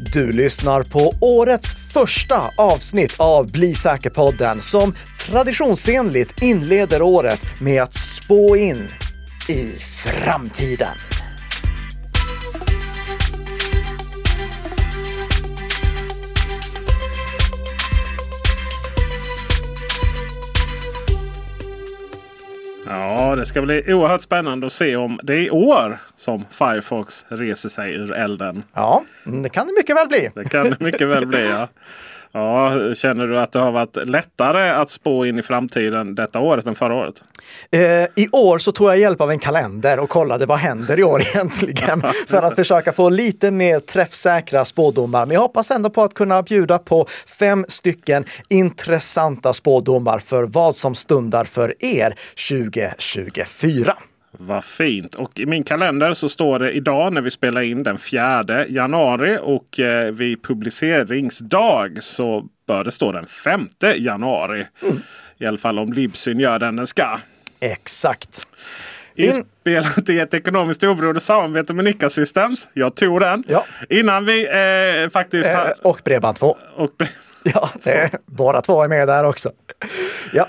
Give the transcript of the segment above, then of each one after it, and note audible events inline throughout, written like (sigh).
Du lyssnar på årets första avsnitt av Bli säker-podden som traditionsenligt inleder året med att spå in i framtiden. Ja, det ska bli oerhört spännande att se om det är i år som Firefox reser sig ur elden. Ja, mm, det kan det mycket väl bli. Det kan det mycket väl bli. Ja. (laughs) Ja, känner du att det har varit lättare att spå in i framtiden detta året än förra året? Eh, I år så tog jag hjälp av en kalender och kollade vad händer i år (laughs) egentligen för att försöka få lite mer träffsäkra spådomar. Men jag hoppas ändå på att kunna bjuda på fem stycken intressanta spådomar för vad som stundar för er 2024. Vad fint! Och i min kalender så står det idag när vi spelar in den 4 januari och eh, vid publiceringsdag så bör det stå den 5 januari. Mm. I alla fall om Libsyn gör den den ska. Exakt. Inspelat i ett ekonomiskt oberoende samarbete med Nika Systems. Jag tog den. Ja. Innan vi eh, faktiskt... Eh, och Bredband2. Och bre ja, det, båda två är med där också. Ja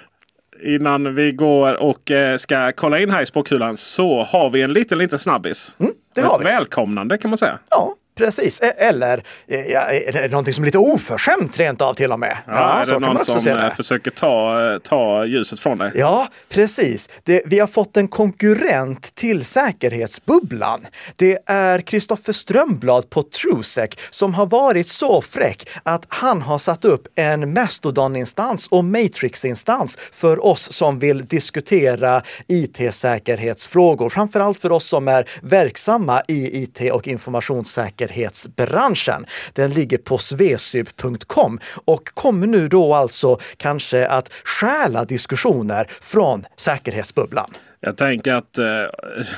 innan vi går och eh, ska kolla in här i spåkulan så har vi en liten, liten snabbis. Mm, det har vi. välkomnande kan man säga. Ja, Precis, e- eller ja, är det någonting som är lite oförskämt rent av till och med. Ja, ja är det någon som eh, försöker ta, eh, ta ljuset från dig? Ja, precis. Det, vi har fått en konkurrent till säkerhetsbubblan. Det är Kristoffer Strömblad på Trusec som har varit så fräck att han har satt upp en Mastodon-instans och Matrix-instans för oss som vill diskutera IT-säkerhetsfrågor. Framförallt för oss som är verksamma i IT och informationssäkerhet säkerhetsbranschen. Den ligger på svesub.com och kommer nu då alltså kanske att stjäla diskussioner från säkerhetsbubblan. Jag tänker att eh,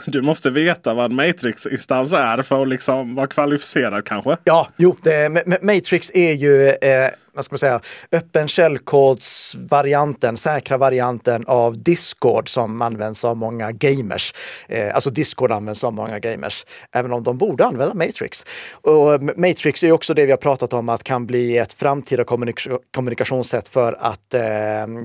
du måste veta vad en Matrix-instans är för att liksom vara kvalificerad kanske? Ja, jo, det, Matrix är ju eh, vad ska man säga, öppen källkodsvarianten, säkra varianten av Discord som används av många gamers. Eh, alltså Discord används av många gamers, även om de borde använda Matrix. Och Matrix är också det vi har pratat om att kan bli ett framtida kommunik kommunikationssätt för att eh,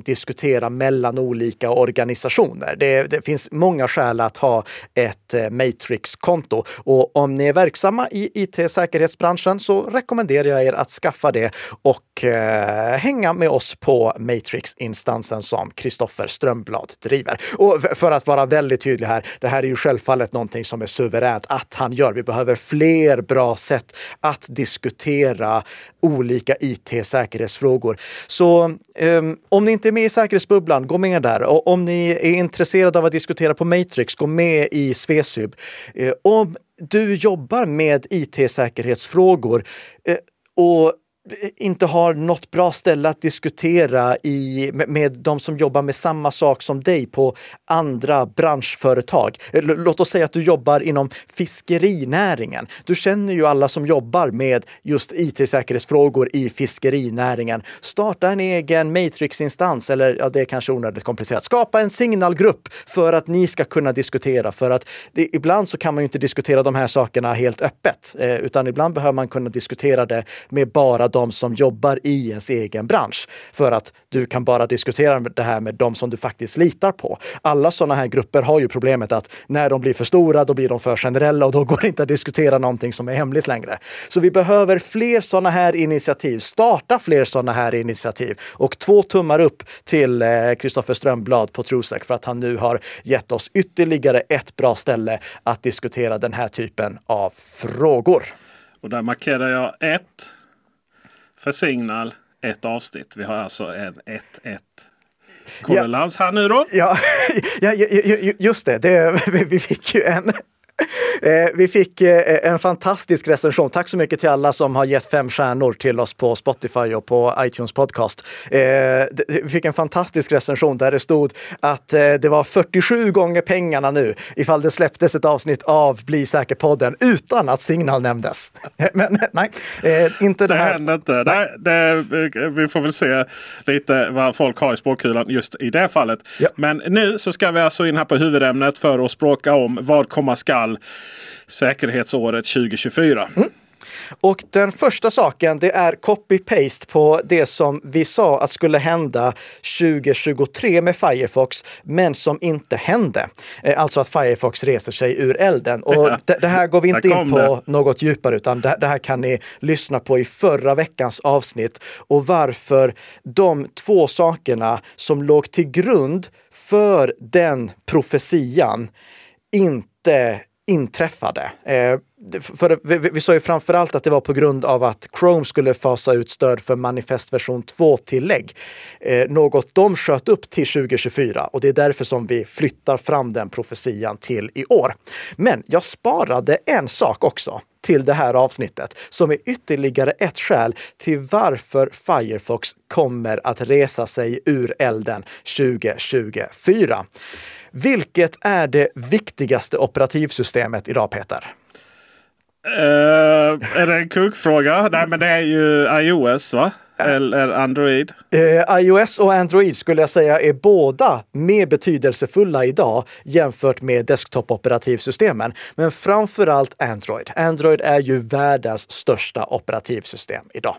diskutera mellan olika organisationer. Det, det, finns många skäl att ha ett eh, Matrix-konto och om ni är verksamma i it-säkerhetsbranschen så rekommenderar jag er att skaffa det och eh, hänga med oss på Matrix-instansen som Kristoffer Strömblad driver. Och för att vara väldigt tydlig här, det här är ju självfallet någonting som är suveränt att han gör. Vi behöver fler bra sätt att diskutera olika IT-säkerhetsfrågor. Så eh, om ni inte är med i säkerhetsbubblan, gå med där. Och om ni är intresserade av att diskutera på Matrix, gå med i Svesub. Eh, om du jobbar med IT-säkerhetsfrågor eh, och inte har något bra ställe att diskutera i, med, med de som jobbar med samma sak som dig på andra branschföretag. Låt oss säga att du jobbar inom fiskerinäringen. Du känner ju alla som jobbar med just it-säkerhetsfrågor i fiskerinäringen. Starta en egen Matrix-instans, eller ja, det är kanske onödigt komplicerat. Skapa en signalgrupp för att ni ska kunna diskutera. För att det, ibland så kan man ju inte diskutera de här sakerna helt öppet, eh, utan ibland behöver man kunna diskutera det med bara de som jobbar i ens egen bransch. För att du kan bara diskutera det här med de som du faktiskt litar på. Alla sådana här grupper har ju problemet att när de blir för stora, då blir de för generella och då går det inte att diskutera någonting som är hemligt längre. Så vi behöver fler sådana här initiativ. Starta fler sådana här initiativ. Och två tummar upp till eh, Kristoffer Strömblad på Trosec för att han nu har gett oss ytterligare ett bra ställe att diskutera den här typen av frågor. Och där markerar jag ett för Signal ett avsnitt. Vi har alltså en 1-1 korrelans ja. här nu då. Ja, (laughs) ja, just det. det. (laughs) Vi fick ju en Eh, vi fick eh, en fantastisk recension. Tack så mycket till alla som har gett fem stjärnor till oss på Spotify och på iTunes podcast. Eh, vi fick en fantastisk recension där det stod att det var 47 gånger pengarna nu ifall det släpptes ett avsnitt av Bli säker-podden utan att Signal nämndes. (laughs) Men nej, inte det, det här. händer inte. Det, det, vi får väl se lite vad folk har i språkkulan just i det fallet. Ja. Men nu så ska vi alltså in här på huvudämnet för att språka om vad komma skall säkerhetsåret 2024. Mm. Och den första saken, det är copy-paste på det som vi sa att skulle hända 2023 med Firefox, men som inte hände. Eh, alltså att Firefox reser sig ur elden. Och det, det här går vi inte in på det. något djupare, utan det, det här kan ni lyssna på i förra veckans avsnitt. Och varför de två sakerna som låg till grund för den profetian inte inträffade. Eh, för vi, vi sa ju framförallt att det var på grund av att Chrome skulle fasa ut stöd för manifest version 2-tillägg. Eh, något de sköt upp till 2024 och det är därför som vi flyttar fram den profetian till i år. Men jag sparade en sak också till det här avsnittet som är ytterligare ett skäl till varför Firefox kommer att resa sig ur elden 2024. Vilket är det viktigaste operativsystemet idag, Peter? Uh, är det en kuggfråga? Nej, men det är ju iOS, va? Eller Android? Uh, iOS och Android skulle jag säga är båda mer betydelsefulla idag jämfört med desktop-operativsystemen. Men framför allt Android. Android är ju världens största operativsystem idag.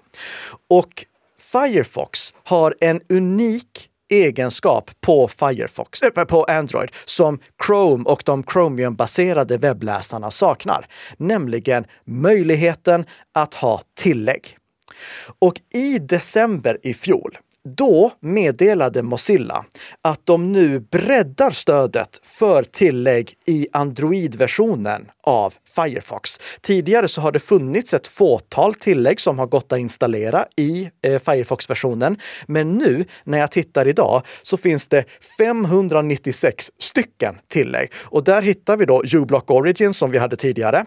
Och Firefox har en unik egenskap på Firefox, äh, på Android som Chrome och de Chromium-baserade webbläsarna saknar, nämligen möjligheten att ha tillägg. Och i december i fjol då meddelade Mozilla att de nu breddar stödet för tillägg i Android-versionen av Firefox. Tidigare så har det funnits ett fåtal tillägg som har gått att installera i eh, Firefox-versionen. Men nu när jag tittar idag så finns det 596 stycken tillägg. Och där hittar vi då uBlock Origin som vi hade tidigare.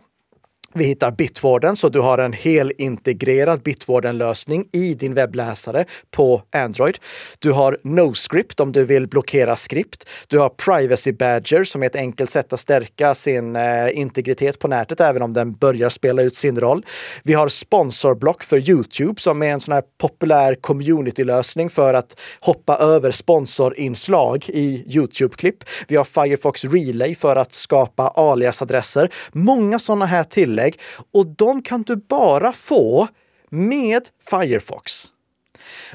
Vi hittar Bitwarden, så du har en helintegrerad Bitwarden-lösning i din webbläsare på Android. Du har NoScript om du vill blockera skript. Du har Privacy Badger som är ett enkelt sätt att stärka sin eh, integritet på nätet, även om den börjar spela ut sin roll. Vi har Sponsorblock för Youtube som är en sån här populär community-lösning för att hoppa över sponsorinslag i Youtube-klipp. Vi har Firefox Relay för att skapa aliasadresser. Många sådana här till tillägg och de kan du bara få med Firefox.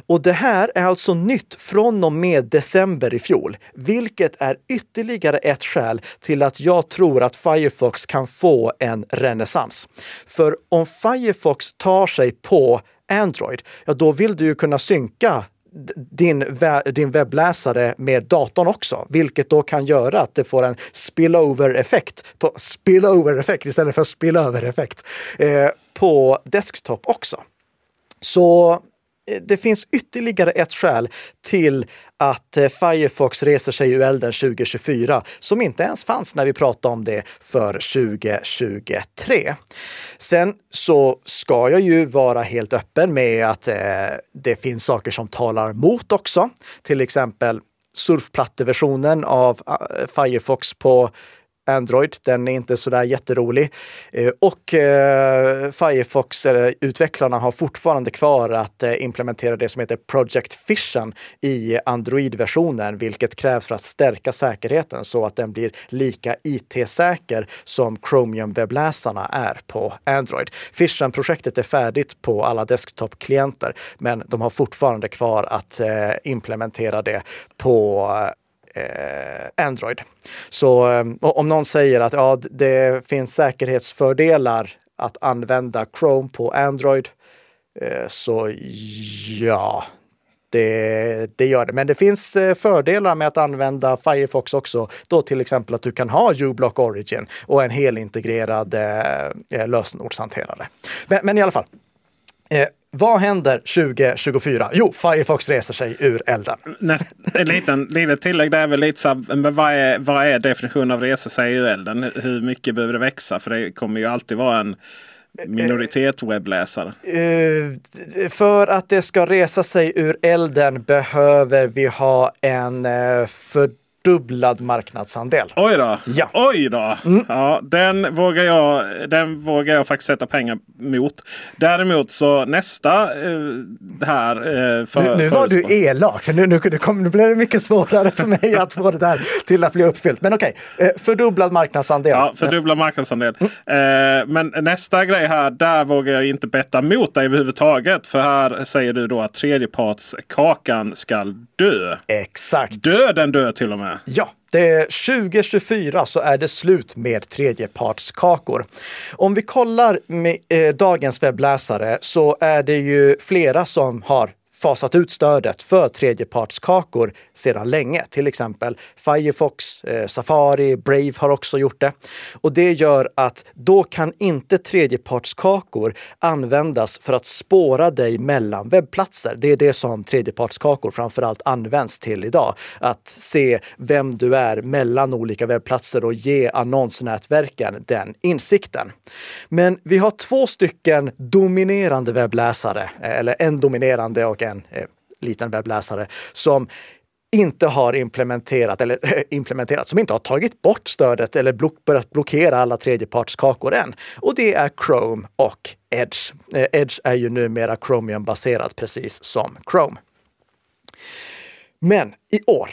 Och det här är alltså nytt från och med december i fjol, vilket är ytterligare ett skäl till att jag tror att Firefox kan få en renässans. För om Firefox tar sig på Android, ja då vill du ju kunna synka din, din webbläsare med datorn också, vilket då kan göra att det får en spillover-effekt, på spillover-effekt istället för spillover-effekt, eh, på desktop också. Så det finns ytterligare ett skäl till att eh, Firefox reser sig ur elden 2024 som inte ens fanns när vi pratade om det för 2023. Sen så ska jag ju vara helt öppen med att eh, det finns saker som talar mot också. Till exempel surfplatteversionen av eh, Firefox på Android. Den är inte sådär jätterolig. Eh, och eh, Firefox-utvecklarna har fortfarande kvar att eh, implementera det som heter Project Fission i Android-versionen, vilket krävs för att stärka säkerheten så att den blir lika IT-säker som Chromium-webbläsarna är på Android. Fission-projektet är färdigt på alla desktop-klienter, men de har fortfarande kvar att eh, implementera det på eh, Android. Så eh, om någon säger att ja, det finns säkerhetsfördelar att använda Chrome på Android, eh, så ja, det, det, gör det. Men det finns eh, fördelar med att använda Firefox också. Då till exempel att du kan ha uBlock Origin och en helintegrerad eh, eh lösenordshanterare. Men, men, i alla fall, Eh, vad händer 2024? Jo, Firefox reser sig ur elden. Näst, en liten, litet tillägg där är väl lite så men vad är, vad är definitionen av resa sig ur elden? Hur mycket behöver det växa? För det kommer ju alltid vara en minoritet webbläsare. Uh, för att det ska resa sig ur elden behöver vi ha en uh, för fördubblad marknadsandel. Oj då! Ja. Oj då! Ja, den, vågar jag, den vågar jag faktiskt sätta pengar mot. Däremot så nästa eh, här. Eh, för, Nu, nu var du elak, nu, nu, nu, kom, nu blev det mycket svårare för mig att få det där till att bli uppfyllt. Men okej, eh, fördubblad marknadsandel. Ja, fördubbla marknadsandel. Eh, men nästa grej här, där vågar jag inte betta mot dig överhuvudtaget. För här säger du då att tredjepartskakan ska dö. Exakt. Dö den dö till och med. Ja, det är 2024 så är det slut med tredjepartskakor. Om vi kollar med eh, dagens webbläsare så är det ju flera som har fasat ut stödet för tredjepartskakor sedan länge. Till exempel Firefox, eh, Safari, Brave har också gjort det. Och det gör att då kan inte tredjepartskakor användas för att spåra dig mellan webbplatser. Det är det som tredjepartskakor framförallt används till idag. Att se vem du är mellan olika webbplatser och ge annonsnätverken den insikten. Men vi har två stycken dominerande webbläsare, eh, eller en dominerande och en eh, liten webbläsare som inte har implementerat, eller eh, implementerat, som inte har tagit bort stödet eller block, börjat blockera alla tredjepartskakor än. Och det är Chrome och Edge. Eh, Edge är ju numera Chromium-baserat precis som Chrome. Men i år,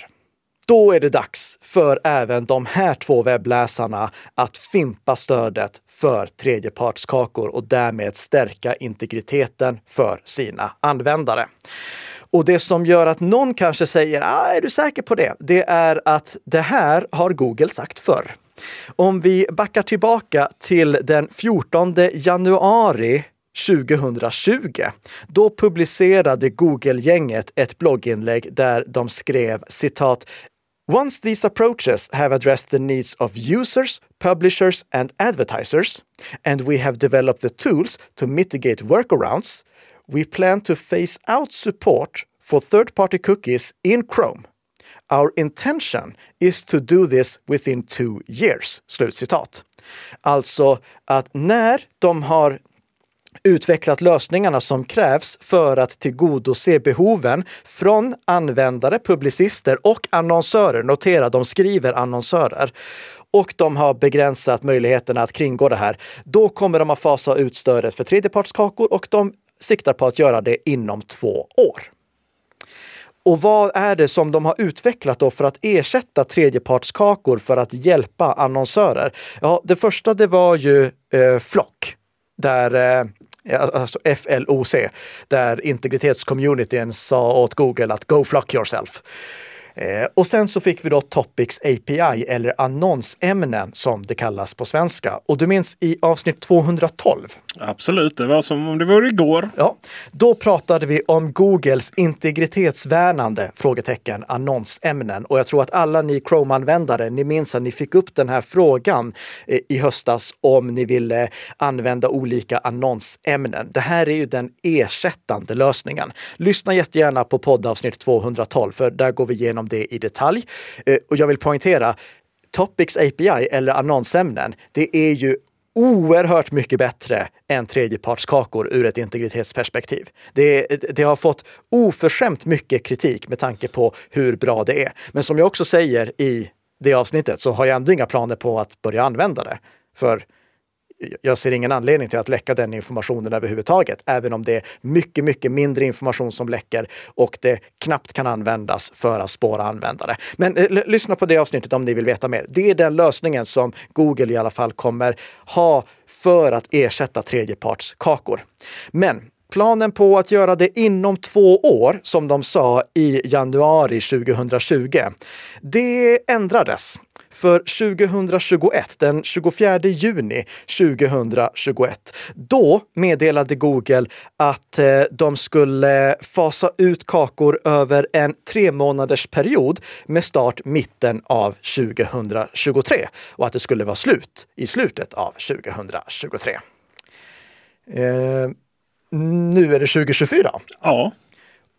då är det dags för även de här två webbläsarna att fimpa stödet för tredjepartskakor och därmed stärka integriteten för sina användare. Och det som gör att någon kanske säger, ah, är du säker på det? Det är att det här har Google sagt förr. Om vi backar tillbaka till den 14 januari 2020. Då publicerade Google-gänget ett blogginlägg där de skrev citat Once these approaches have addressed the needs of users, publishers and advertisers, and we have developed the tools to mitigate workarounds, we plan to phase out support for third-party cookies in Chrome. Our intention is to do this within two years. Slutcitat. Alltså att när de har utvecklat lösningarna som krävs för att tillgodose behoven från användare, publicister och annonsörer. Notera, de skriver annonsörer. Och de har begränsat möjligheterna att kringgå det här. Då kommer de att fasa ut stödet för tredjepartskakor och de siktar på att göra det inom två år. Och vad är det som de har utvecklat då för att ersätta tredjepartskakor för att hjälpa annonsörer? Ja, det första det var ju eh, Flock, där eh, alltså FLOC, där integritetscommunityn sa åt Google att go flock yourself. Eh, och sen så fick vi då Topics API eller annonsämnen som det kallas på svenska. Och du minns i avsnitt 212 Absolut, det var som om det var igår. Ja, då pratade vi om Googles integritetsvärnande frågetecken annonsämnen. Och jag tror att alla ni Chrome-användare, ni minns att ni fick upp den här frågan eh, i höstas om ni ville använda olika annonsämnen. Det här är ju den ersättande lösningen. Lyssna jättegärna på poddavsnitt 212, för där går vi igenom det i detalj. Eh, och jag vill poängtera, Topics API eller annonsämnen, det är ju oerhört mycket bättre än tredjepartskakor ur ett integritetsperspektiv. Det, det har fått oförskämt mycket kritik med tanke på hur bra det är. Men som jag också säger i det avsnittet så har jag ändå inga planer på att börja använda det. För jag ser ingen anledning till att läcka den informationen överhuvudtaget, även om det är mycket, mycket mindre information som läcker och det knappt kan användas för att spåra användare. Men eh, lyssna på det avsnittet om ni vill veta mer. Det är den lösningen som Google i alla fall kommer ha för att ersätta tredjepartskakor. Men Planen på att göra det inom två år, som de sa i januari 2020, det ändrades. För 2021, den 24 juni 2021, då meddelade Google att eh, de skulle eh, fasa ut kakor över en tre månaders period med start mitten av 2023 och att det skulle vara slut i slutet av 2023. Eh, nu är det 2024. Ja,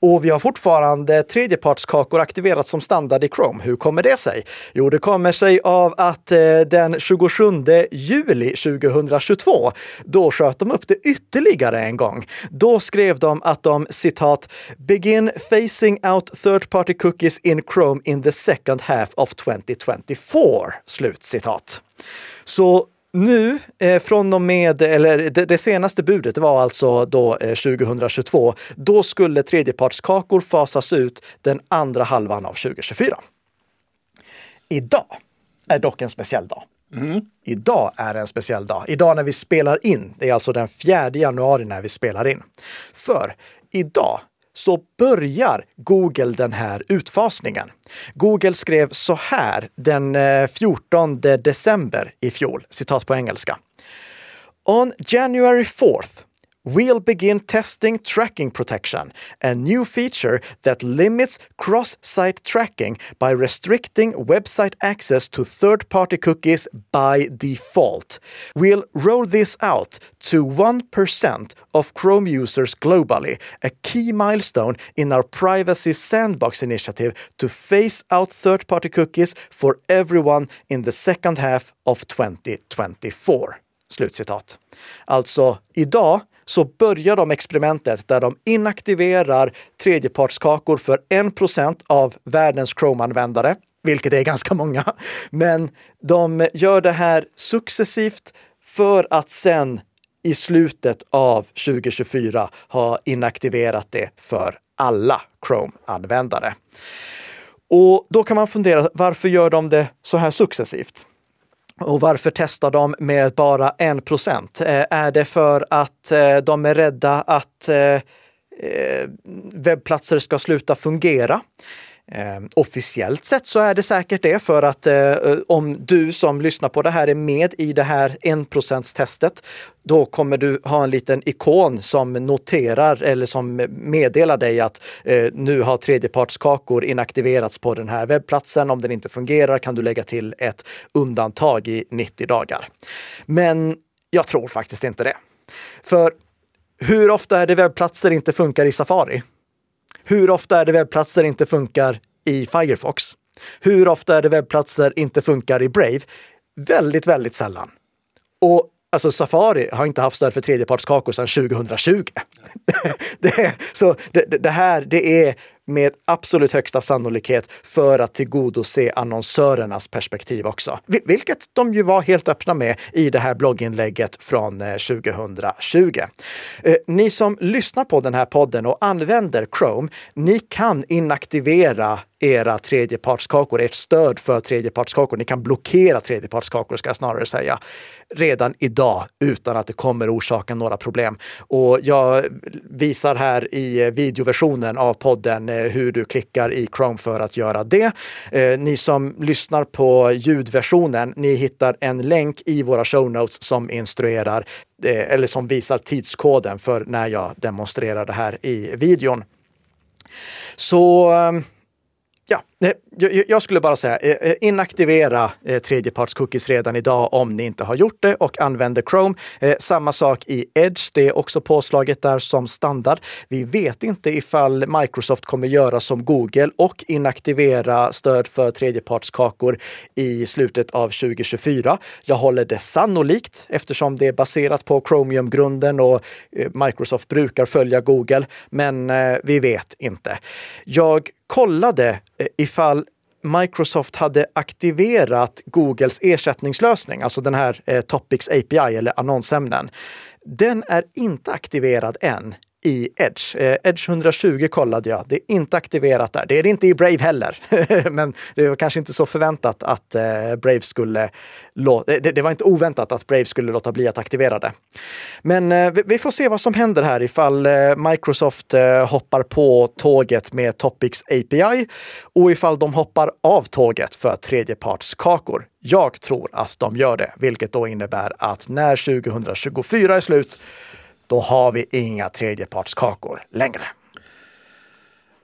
och vi har fortfarande tredjepartskakor aktiverat som standard i Chrome. Hur kommer det sig? Jo, det kommer sig av att eh, den 27 juli 2022, då sköt de upp det ytterligare en gång. Då skrev de att de citat “begin facing out third party cookies in Chrome in the second half of 2024”. Slut citat. Så nu eh, från och med, eller det, det, senaste budet var alltså då eh, 2022. Då skulle tredjepartskakor fasas ut den andra halvan av 2024. Idag är dock en speciell dag. Mm. Idag är en speciell dag. Idag när vi spelar in, det är alltså den 4 januari när vi spelar in. För idag så börjar Google den här utfasningen. Google skrev så här den eh, 14 december i fjol, citat på engelska. On January 4th we'll begin testing tracking protection, a new feature that limits cross site tracking by restricting website access to third party cookies by default. We'll roll this out to 1% of Chrome users globally, a key milestone in our Privacy Sandbox initiative to phase out third party cookies for everyone in the second half of 2024. Slutcitat. Alltså, idag så börjar de experimentet där de inaktiverar tredjepartskakor för 1 av världens Chrome-användare, vilket är ganska många. Men de gör det här successivt för att sen i slutet av 2024 ha inaktiverat det för alla Chrome-användare. Och då kan man fundera, varför gör de det så här successivt? Och varför testar de med bara 1 procent? Eh, är det för att eh, de är rädda att eh, eh webbplatser ska sluta fungera? Eh, officiellt sett så är det säkert det för att eh, om du som lyssnar på det här är med i det här 1 testet, då kommer du ha en liten ikon som noterar eller som meddelar dig att eh, nu har tredjepartskakor inaktiverats på den här webbplatsen. Om den inte fungerar kan du lägga till ett undantag i 90 dagar. Men jag tror faktiskt inte det. För hur ofta är det webbplatser inte funkar i Safari? Hur ofta är det webbplatser inte funkar i Firefox? Hur ofta är det webbplatser inte funkar i Brave? Väldigt, väldigt sällan. Och Alltså Safari har inte haft stöd för tredjepartskakor sedan 2020. (laughs) det, så det, det, här det är med absolut högsta sannolikhet för att tillgodose annonsörernas perspektiv också. Vilket de ju var helt öppna med i det här blogginlägget från eh, 2020. Eh, ni som lyssnar på den här podden och använder Chrome, ni kan inaktivera era tredjepartskakor, ert stöd för tredjepartskakor. Ni kan blockera tredjepartskakor, ska jag snarare säga, redan idag utan att det kommer orsaka några problem. Och jag visar här i eh, videoversionen av podden Eh, hur du klickar i Chrome för att göra det. Eh, ni som lyssnar på ljudversionen, ni hittar en länk i våra show notes som instruerar eh, eller som visar tidskoden för när jag demonstrerar det här i videon. Så ehm, Ja, eh, jag skulle bara säga eh, eh, inaktivera tredjepartscookies tredjeparts-cookies redan idag om ni inte har gjort det och använder Chrome. Samma sak i Edge. Det är också påslaget där som standard. Vi vet inte ifall Microsoft kommer göra som Google och inaktivera stöd för tredjepartskakor i slutet av 2024. Jag håller det sannolikt eftersom det är baserat på Chromium-grunden och Microsoft brukar följa Google, men vi vet inte. Jag kollade eh, ifall Microsoft hade aktiverat Googles ersättningslösning, alltså den här eh, Topics API eller annonsämnen. Den är inte aktiverad än i Edge. Eh, Edge 120 kollade jag. Det är inte aktiverat där. Det är det inte i Brave heller. (laughs) Men det var kanske inte så förväntat att eh, Brave skulle... Eh, det, var inte oväntat att Brave skulle låta bli att aktivera det. Men eh, vi får se vad som händer här ifall eh, Microsoft eh, hoppar på tåget med Topics API och ifall de hoppar av tåget för tredjepartskakor. Jag tror att de gör det, vilket då innebär att när 2024 är slut då har vi inga tredjepartskakor längre.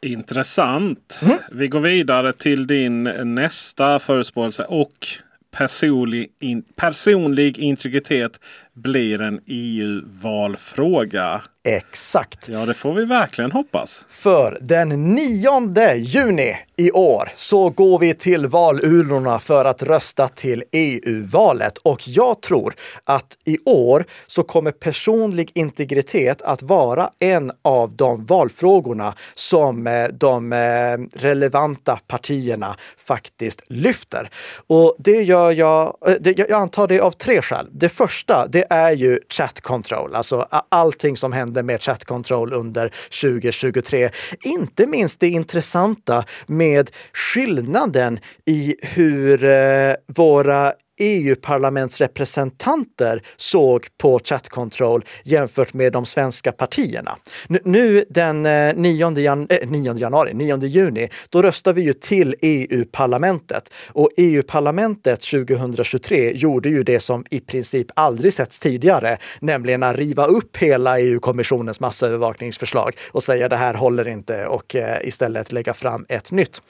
Intressant. Mm. Vi går vidare till din nästa förutspåelse och personlig, in, personlig integritet blir en EU-valfråga. Exakt. Ja, det får vi verkligen hoppas. För den 9 juni i år så går vi till valurnorna för att rösta till EU-valet. Och jag tror att i år så kommer personlig integritet att vara en av de valfrågorna som eh, de eh, relevanta partierna faktiskt lyfter. Och det gör jag, eh, jag antar det av tre skäl. Det första, det är ju chat control, alltså allting som händer med chat control under 2023. Inte minst det intressanta med skillnaden i hur eh, våra EU-parlamentsrepresentanter såg på chat control jämfört med de svenska partierna. Nu, den eh, 9, jan eh, 9 januari, 9 juni, då röstar vi ju till EU-parlamentet. Och EU-parlamentet 2023 gjorde ju det som i princip aldrig setts tidigare, nämligen att riva upp hela EU-kommissionens massövervakningsförslag och säga det här håller inte och eh, istället lägga fram ett nytt.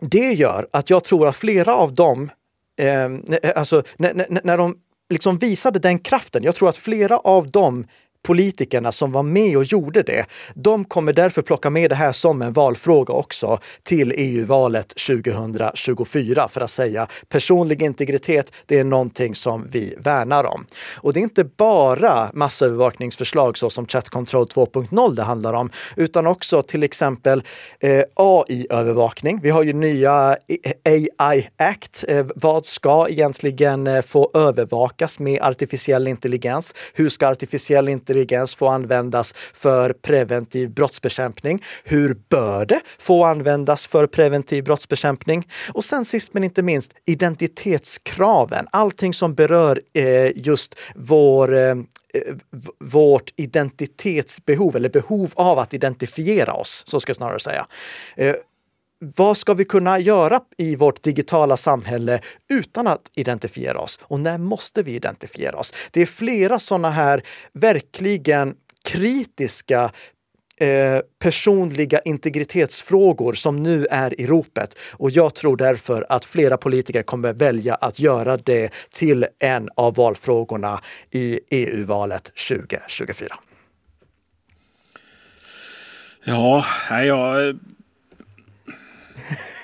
Det gör att jag tror att flera av dem eh, alltså när, när, när de liksom visade den kraften, jag tror att flera av dem politikerna som var med och gjorde det, de kommer därför plocka med det här som en valfråga också till EU-valet 2024 för att säga personlig integritet, det är någonting som vi värnar om. Och det är inte bara massövervakningsförslag så som Chat Control 2.0 det handlar om, utan också till exempel eh, AI-övervakning. Vi har ju nya eh, AI Act. Eh, vad ska egentligen eh, få övervakas med artificiell intelligens? Hur ska artificiell intelligens intelligens få användas för preventiv brottsbekämpning? Hur bör det få användas för preventiv brottsbekämpning? Och sen sist men inte minst identitetskraven. Allting som berör eh, just vår eh, vårt identitetsbehov eller behov av att identifiera oss, så ska jag snarare säga. Eh, vad ska vi kunna göra i vårt digitala samhälle utan att identifiera oss? Och när måste vi identifiera oss? Det är flera sådana här verkligen kritiska eh, personliga integritetsfrågor som nu är i ropet. Och jag tror därför att flera politiker kommer välja att göra det till en av valfrågorna i EU-valet 2024. Ja, jag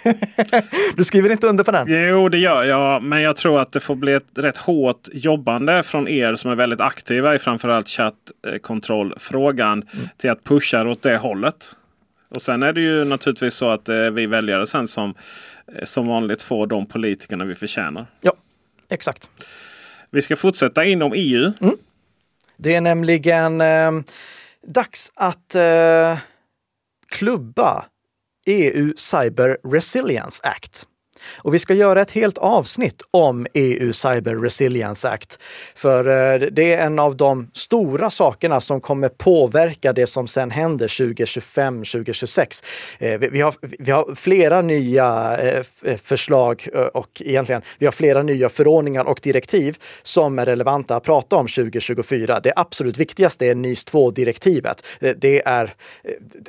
(laughs) du skriver inte under på den? Jo, det gör jag. Men jag tror att det får bli ett rätt hårt jobbande från er som är väldigt aktiva i framförallt chattkontrollfrågan mm. till att pusha åt det hållet. Och sen är det ju naturligtvis så att det är vi väljare sen som eh, som vanligt får de politikerna vi förtjänar. Ja, exakt. Vi ska fortsätta inom EU. Mm. Det är nämligen eh, dags att eh, klubba EU Cyber Resilience Act. Och vi ska göra ett helt avsnitt om EU Cyber Resilience Act. För eh, det är en av de stora sakerna som kommer påverka det som sen händer 2025-2026. Eh, vi har, vi har flera nya eh, förslag och egentligen vi har flera nya förordningar och direktiv som är relevanta att prata om 2024. Det absolut viktigaste är NIS 2-direktivet. Det är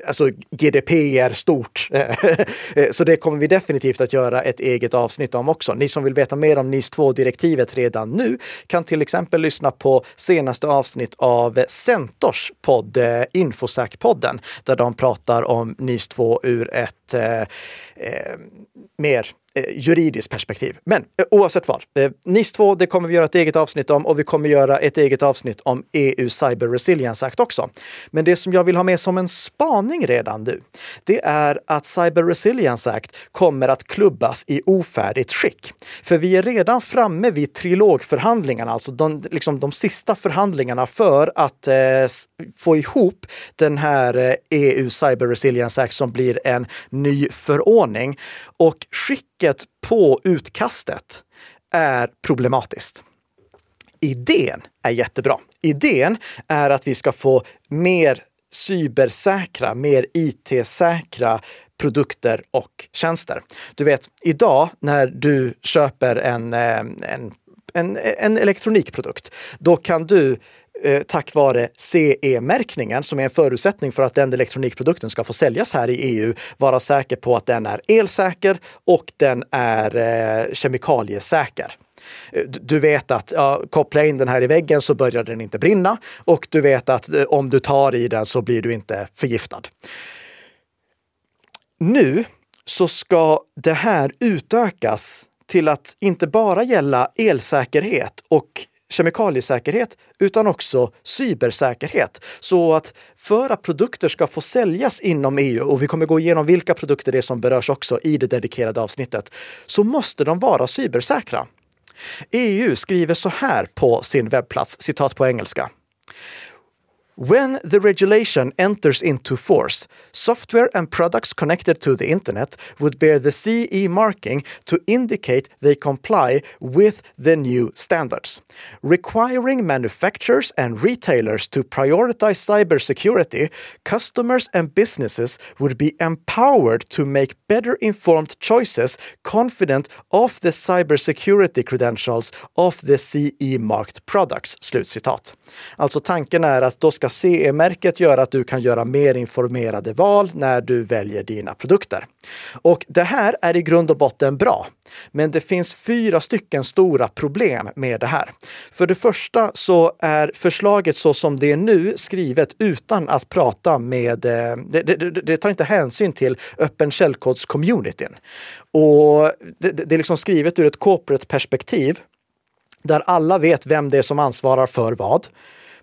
alltså GDPR stort. (laughs) Så det kommer vi definitivt att göra ett eget avsnitt om också. Ni som vill veta mer om NIS 2-direktivet redan nu kan till exempel lyssna på senaste avsnitt av Centors podd eh, Infosäk-podden där de pratar om NIS 2 ur ett eh, eh, mer Eh, juridiskt perspektiv. Men eh, oavsett vad, eh, NIS 2, det kommer vi göra ett eget avsnitt om och vi kommer göra ett eget avsnitt om EU Cyber Resilience Act också. Men det som jag vill ha med som en spaning redan nu, det är att Cyber Resilience Act kommer att klubbas i ofärdigt skick. För vi är redan framme vid trilogförhandlingarna, alltså de, liksom de sista förhandlingarna för att eh, få ihop den här eh, EU Cyber Resilience Act som blir en ny förordning. Och skick trycket på utkastet är problematiskt. Idén är jättebra. Idén är att vi ska få mer cybersäkra, mer IT-säkra produkter och tjänster. Du vet, idag när du köper en, eh, en, en, en elektronikprodukt, då kan du Eh, tack vare CE-märkningen som är en förutsättning för att den elektronikprodukten ska få säljas här i EU, vara säker på att den är elsäker och den är eh, kemikaliesäker. Eh, du vet att ja, koppla in den här i väggen så börjar den inte brinna och du vet att eh, om du tar i den så blir du inte förgiftad. Nu så ska det här utökas till att inte bara gälla elsäkerhet och kemikaliesäkerhet utan också cybersäkerhet. Så att för att produkter ska få säljas inom EU, och vi kommer gå igenom vilka produkter det är som berörs också i det dedikerade avsnittet, så måste de vara cybersäkra. EU skriver så här på sin webbplats, citat på engelska. When the regulation enters into force, software and products connected to the internet would bear the CE marking to indicate they comply with the new standards, requiring manufacturers and retailers to prioritize cybersecurity. Customers and businesses would be empowered to make better informed choices confident of the cybersecurity credentials of the CE marked products. Slutcitat. Alltså tanken är att då ska CE-märket göra att du kan göra mer informerade val när du väljer dina produkter. Och det här är i grund och botten bra. Men det finns fyra stycken stora problem med det här. För det första så är förslaget så som det är nu skrivet utan att prata med... Eh, det, det, det tar inte hänsyn till öppen källkods-communityn. Och det, det är liksom skrivet ur ett corporate perspektiv där alla vet vem det är som ansvarar för vad.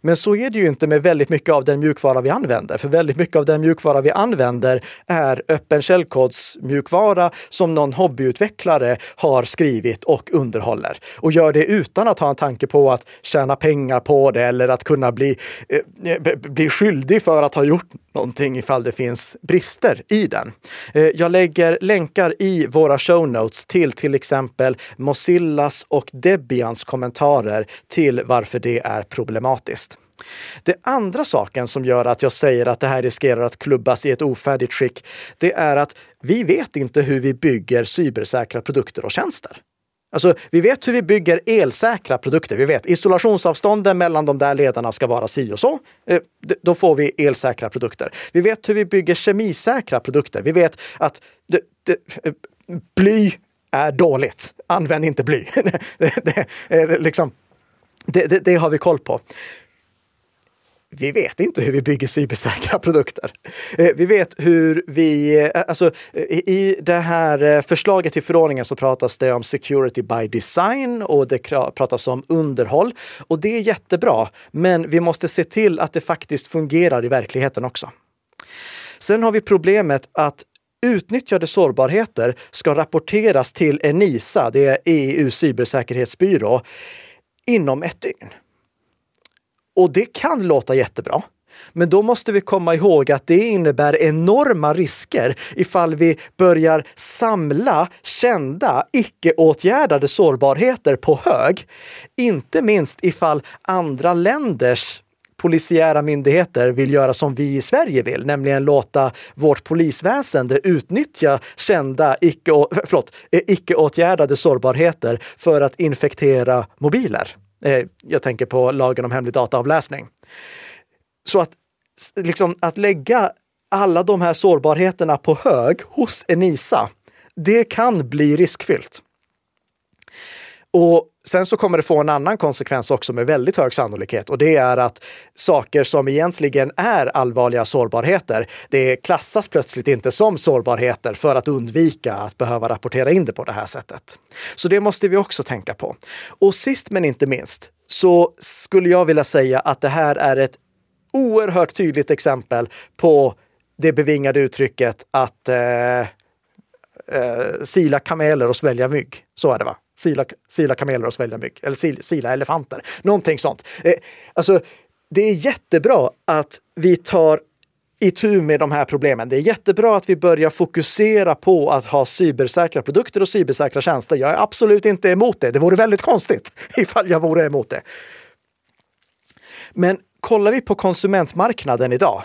Men så är det ju inte med väldigt mycket av den mjukvara vi använder. För väldigt mycket av den mjukvara vi använder är öppen källkodsmjukvara som någon hobbyutvecklare har skrivit och underhåller. Och gör det utan att ha en tanke på att tjäna pengar på det eller att kunna bli, eh, bli skyldig för att ha gjort någonting ifall det finns brister i den. Eh, jag lägger länkar i våra show notes till till exempel Mozillas och Debians kommentarer till varför det är problematiskt. Det andra saken som gör att jag säger att det här riskerar att klubbas i ett ofärdigt skick, det är att vi vet inte hur vi bygger cybersäkra produkter och tjänster. Alltså, vi vet hur vi bygger elsäkra produkter. Vi vet isolationsavstånden mellan de där ledarna ska vara si och så. Eh, då får vi elsäkra produkter. Vi vet hur vi bygger kemisäkra produkter. Vi vet att det, det, bly är dåligt. Använd inte bly. (laughs) det, det, liksom, det, har vi koll på vi vet inte hur vi bygger cybersäkra (laughs) produkter. Eh, vi vet hur vi, eh, eh, alltså i det här förslaget till förordningen så pratas det om security by design och det pratas om underhåll. Och det är jättebra, men vi måste se till att det faktiskt fungerar i verkligheten också. Sen har vi problemet att utnyttjade sårbarheter ska rapporteras till ENISA, det är EU cybersäkerhetsbyrå, inom ett dygn. Och det kan låta jättebra. Men då måste vi komma ihåg att det innebär enorma risker ifall vi börjar samla kända, icke-åtgärdade sårbarheter på hög. Inte minst ifall andra länders polisiära myndigheter vill göra som vi i Sverige vill, nämligen låta vårt polisväsende utnyttja kända eh, icke-åtgärdade sårbarheter för att infektera mobiler. Eh, jag tänker på lagen om hemlig dataavläsning. Så att, liksom, att lägga alla de här sårbarheterna på hög hos Enisa, det kan bli riskfyllt. Och sen så kommer det få en annan konsekvens också med väldigt hög sannolikhet och det är att saker som egentligen är allvarliga sårbarheter, det klassas plötsligt inte som sårbarheter för att undvika att behöva rapportera in det på det här sättet. Så det måste vi också tänka på. Och sist men inte minst så skulle jag vilja säga att det här är ett oerhört tydligt exempel på det bevingade uttrycket att eh, eh, sila kameler och svälja mygg. Så är det va? Sila, sila kameler och svälja mygg. Eller sila, sila elefanter. Någonting sånt. Eh, alltså, det är jättebra att vi tar itu med de här problemen. Det är jättebra att vi börjar fokusera på att ha cybersäkra produkter och cybersäkra tjänster. Jag är absolut inte emot det. Det vore väldigt konstigt (laughs) ifall jag vore emot det. Men kollar vi på konsumentmarknaden idag.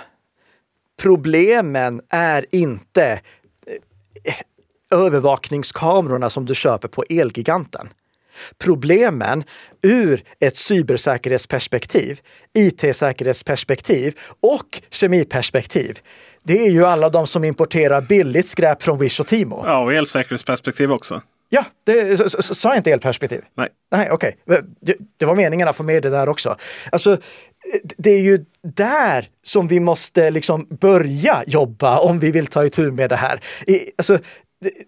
Problemen är inte eh, övervakningskamerorna som du köper på Elgiganten. Problemen ur ett cybersäkerhetsperspektiv, it-säkerhetsperspektiv och kemiperspektiv, det är ju alla de som importerar billigt skräp från Wish och Timo. Ja, och elsäkerhetsperspektiv också. Ja, det, sa jag inte elperspektiv? Nej. Nej, okej. Okay. Det, det, var meningen att få med det där också. Alltså, det är ju där som vi måste liksom börja jobba om vi vill ta itu med det här. Alltså,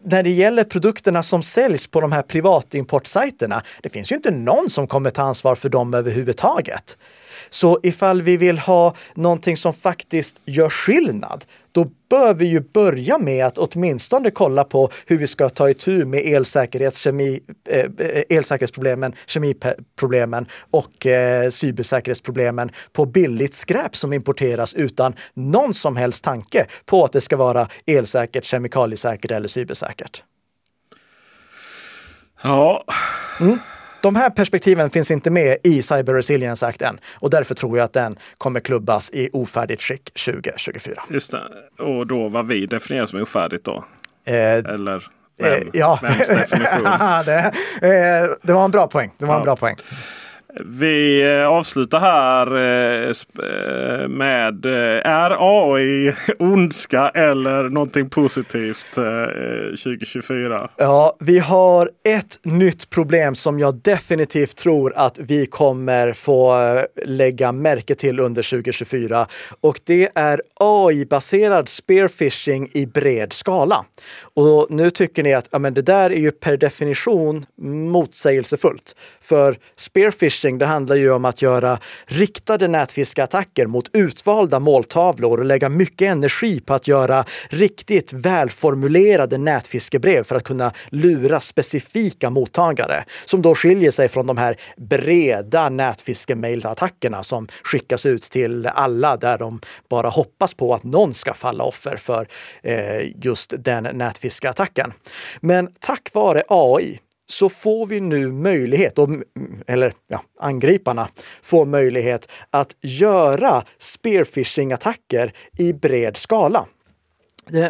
när det gäller produkterna som säljs på de här privatimportsajterna, det finns ju inte någon som kommer ta ansvar för dem överhuvudtaget. Så ifall vi vill ha någonting som faktiskt gör skillnad, då bör vi ju börja med att åtminstone kolla på hur vi ska ta itu med elsäkerhets, kemi, eh, elsäkerhetsproblemen, kemiproblemen och eh, cybersäkerhetsproblemen på billigt skräp som importeras utan någon som helst tanke på att det ska vara elsäkert, kemikaliesäkert eller cybersäkert. Ja. Mm de här perspektiven finns inte med i Cyber Resilience Act än och därför tror jag att den kommer klubbas i ofärdigt skick 2024. Just det. Och då vad vi definierar som ofärdigt då? Eh, Eller vem, eh, ja. (laughs) det, eh, det var en bra poäng. Det var ja. en bra poäng. Vi eh, avslutar här eh, eh, med är AI (laughs) ondska eller någonting positivt 2024? Ja, vi har ett nytt problem som jag definitivt tror att vi kommer få lägga märke till under 2024 och det är AI-baserad spearfishing i bred skala. Och nu tycker ni att ja, men det där är ju per definition motsägelsefullt. För spearfishing phishing, det handlar ju om att göra riktade nätfiskeattacker mot utvalda måltavlor och lägga mycket energi på att göra riktigt välformulerade nätfiskebrev för att kunna lura specifika mottagare som då skiljer sig från de här breda nätfiskemailattackerna som skickas ut till alla där de bara hoppas på att någon ska falla offer för eh, just den nätfiskeattacken. Men tack vare AI så får vi nu möjlighet, eller ja, angriparna får möjlighet att göra spearfishing-attacker i bred skala.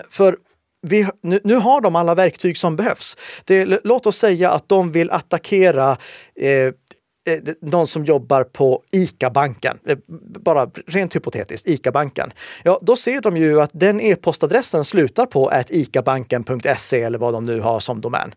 För vi, nu, nu, har de alla verktyg som behövs. Det, låt oss säga att de vill attackera eh, eh någon som jobbar på ICA-banken, eh, bara rent hypotetiskt, ICA-banken. Ja, då ser de ju att den e-postadressen slutar på icabanken.se eller vad de nu har som domän.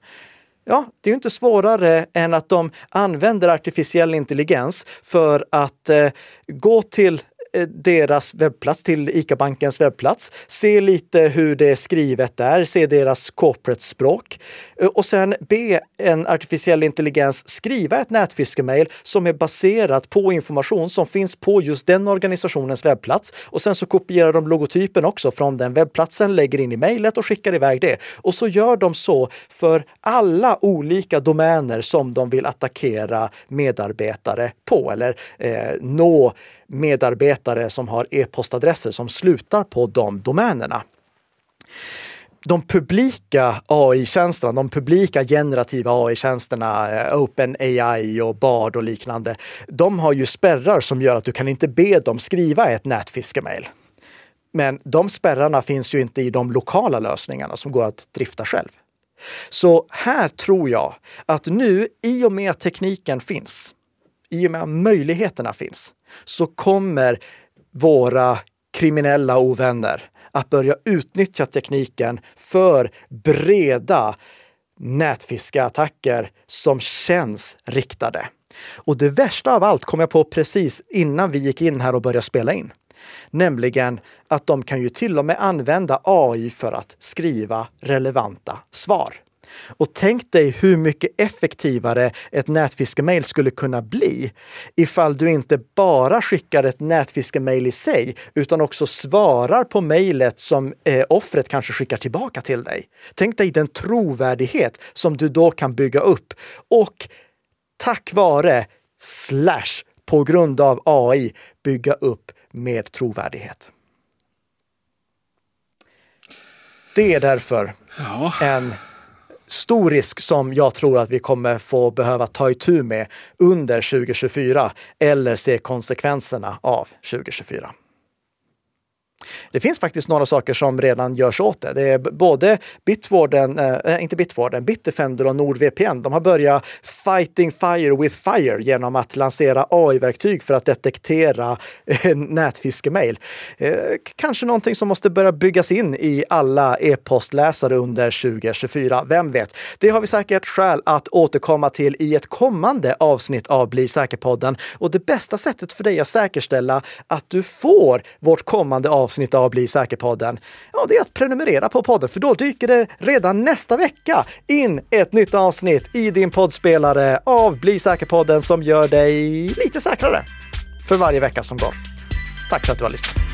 Ja, det är inte svårare än att de använder artificiell intelligens för att eh, gå till Eh, deras webbplats, till ICA-bankens webbplats, se lite hur det är skrivet där, se deras corporate-språk eh, och sen be en artificiell intelligens skriva ett nätfiskemail som är baserat på information som finns på just den organisationens webbplats. Och sen så kopierar de logotypen också från den webbplatsen, lägger in i mejlet och skickar iväg det. Och så gör de så för alla olika domäner som de vill attackera medarbetare på eller eh, nå medarbetare som har e-postadresser som slutar på de domänerna. De publika AI-tjänsterna, de publika generativa AI-tjänsterna, eh, OpenAI och Bard och liknande, de har ju spärrar som gör att du kan inte be dem skriva ett nätfiskemail. Men de spärrarna finns ju inte i de lokala lösningarna som går att drifta själv. Så här tror jag att nu, i och med att tekniken finns, i och med att möjligheterna finns, så kommer våra kriminella ovänner att börja utnyttja tekniken för breda nätfiskeattacker som känns riktade. Och det värsta av allt kom jag på precis innan vi gick in här och började spela in. Nämligen att de kan ju till och med använda AI för att skriva relevanta svar. Och tänk dig hur mycket effektivare ett nätfiskemail skulle kunna bli ifall du inte bara skickar ett nätfiskemail i sig, utan också svarar på mejlet som eh, offret kanske skickar tillbaka till dig. Tänk dig den trovärdighet som du då kan bygga upp och tack vare slash på grund av AI bygga upp med trovärdighet. Det är därför ja. en stor risk som jag tror att vi kommer få behöva ta itu med under 2024 eller se konsekvenserna av 2024. Det finns faktiskt några saker som redan görs åt det. Det är både Bitwarden, eh, eh, inte Bitwarden, Bitdefender och NordVPN. De har börjat fighting fire with fire genom att lansera AI-verktyg för att detektera eh, nätfiskemail. Eh, kanske någonting som måste börja byggas in i alla e-postläsare under 2024. Vem vet? Det har vi säkert skäl att återkomma till i ett kommande avsnitt av Bli säker-podden. Och det bästa sättet för dig att säkerställa att du får vårt kommande avsnitt avsnitt av Bli säker-podden, ja, det är att prenumerera på podden, för då dyker det redan nästa vecka in ett nytt avsnitt i din poddspelare av Bli säker-podden som gör dig lite säkrare för varje vecka som går. Tack för att du har lyssnat.